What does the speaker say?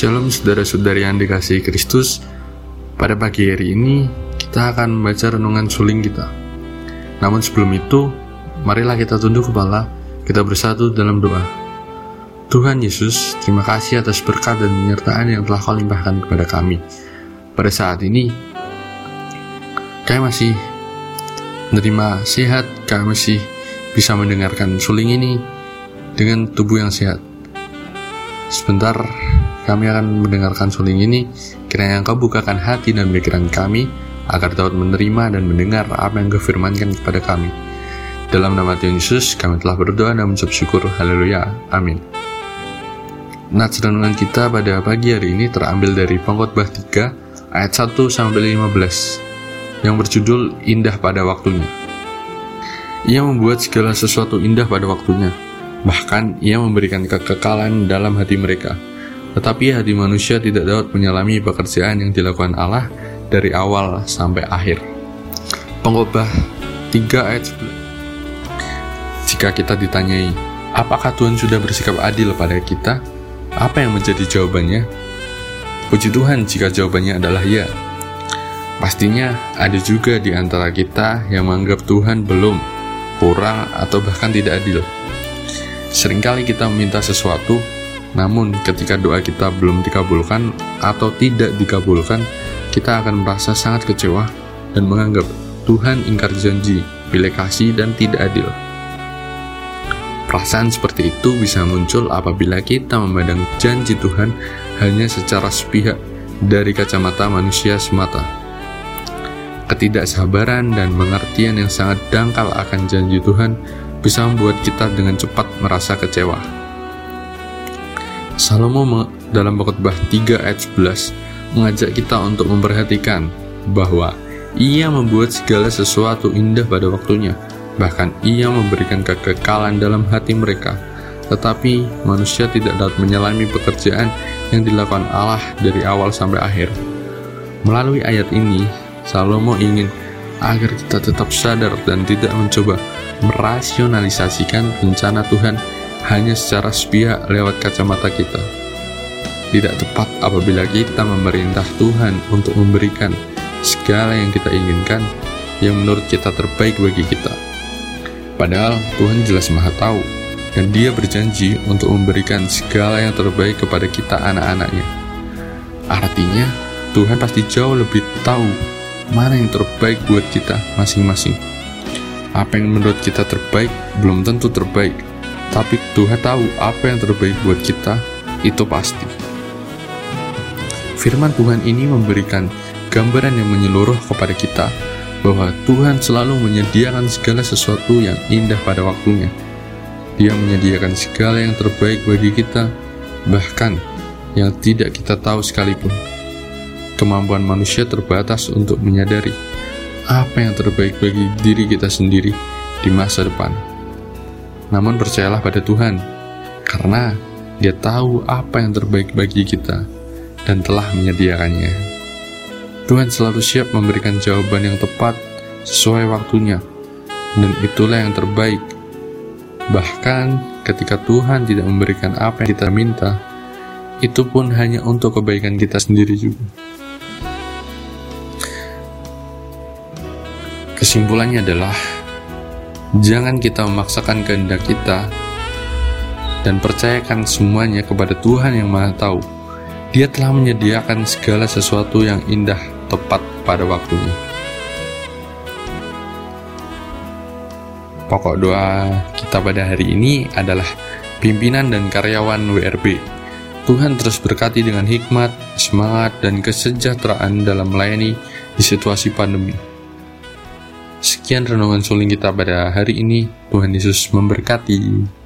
Shalom saudara-saudari yang dikasihi Kristus. Pada pagi hari ini kita akan membaca renungan suling kita. Namun sebelum itu marilah kita tunduk kepala Kita bersatu dalam doa. Tuhan Yesus, terima kasih atas berkat dan penyertaan yang telah kau limpahkan kepada kami. Pada saat ini Kami masih menerima sehat Kami masih bisa mendengarkan suling ini dengan tubuh yang sehat. Sebentar kami akan mendengarkan suling ini, kiranya engkau bukakan hati dan pikiran kami, agar dapat menerima dan mendengar apa yang kau firmankan kepada kami. Dalam nama Tuhan Yesus, kami telah berdoa dan mengucap syukur. Haleluya. Amin. Nats renungan kita pada pagi hari ini terambil dari Pengkhotbah 3 ayat 1 sampai 15 yang berjudul Indah pada waktunya. Ia membuat segala sesuatu indah pada waktunya. Bahkan ia memberikan kekekalan dalam hati mereka tetapi hati manusia tidak dapat menyelami pekerjaan yang dilakukan Allah dari awal sampai akhir. Pengkhotbah 3 ayat 11. Jika kita ditanyai, apakah Tuhan sudah bersikap adil pada kita? Apa yang menjadi jawabannya? Puji Tuhan jika jawabannya adalah ya. Pastinya ada juga di antara kita yang menganggap Tuhan belum, kurang, atau bahkan tidak adil. Seringkali kita meminta sesuatu namun, ketika doa kita belum dikabulkan atau tidak dikabulkan, kita akan merasa sangat kecewa dan menganggap Tuhan ingkar janji, pilih kasih, dan tidak adil. Perasaan seperti itu bisa muncul apabila kita memandang janji Tuhan hanya secara sepihak dari kacamata manusia semata. Ketidaksabaran dan pengertian yang sangat dangkal akan janji Tuhan bisa membuat kita dengan cepat merasa kecewa. Salomo dalam khotbah 3 ayat 11 mengajak kita untuk memperhatikan bahwa ia membuat segala sesuatu indah pada waktunya, bahkan ia memberikan kekekalan dalam hati mereka. Tetapi manusia tidak dapat menyelami pekerjaan yang dilakukan Allah dari awal sampai akhir. Melalui ayat ini, Salomo ingin agar kita tetap sadar dan tidak mencoba merasionalisasikan rencana Tuhan hanya secara sepihak lewat kacamata kita. Tidak tepat apabila kita memerintah Tuhan untuk memberikan segala yang kita inginkan yang menurut kita terbaik bagi kita. Padahal Tuhan jelas maha tahu dan dia berjanji untuk memberikan segala yang terbaik kepada kita anak-anaknya. Artinya, Tuhan pasti jauh lebih tahu mana yang terbaik buat kita masing-masing. Apa yang menurut kita terbaik belum tentu terbaik tapi Tuhan tahu apa yang terbaik buat kita, itu pasti. Firman Tuhan ini memberikan gambaran yang menyeluruh kepada kita bahwa Tuhan selalu menyediakan segala sesuatu yang indah pada waktunya. Dia menyediakan segala yang terbaik bagi kita, bahkan yang tidak kita tahu sekalipun. Kemampuan manusia terbatas untuk menyadari apa yang terbaik bagi diri kita sendiri di masa depan. Namun percayalah pada Tuhan, karena Dia tahu apa yang terbaik bagi kita dan telah menyediakannya. Tuhan selalu siap memberikan jawaban yang tepat sesuai waktunya, dan itulah yang terbaik. Bahkan ketika Tuhan tidak memberikan apa yang kita minta, itu pun hanya untuk kebaikan kita sendiri juga. Kesimpulannya adalah Jangan kita memaksakan kehendak kita dan percayakan semuanya kepada Tuhan yang Maha Tahu. Dia telah menyediakan segala sesuatu yang indah tepat pada waktunya. Pokok doa kita pada hari ini adalah pimpinan dan karyawan WRB. Tuhan terus berkati dengan hikmat, semangat, dan kesejahteraan dalam melayani di situasi pandemi. Sekian renungan suling kita pada hari ini. Tuhan Yesus memberkati.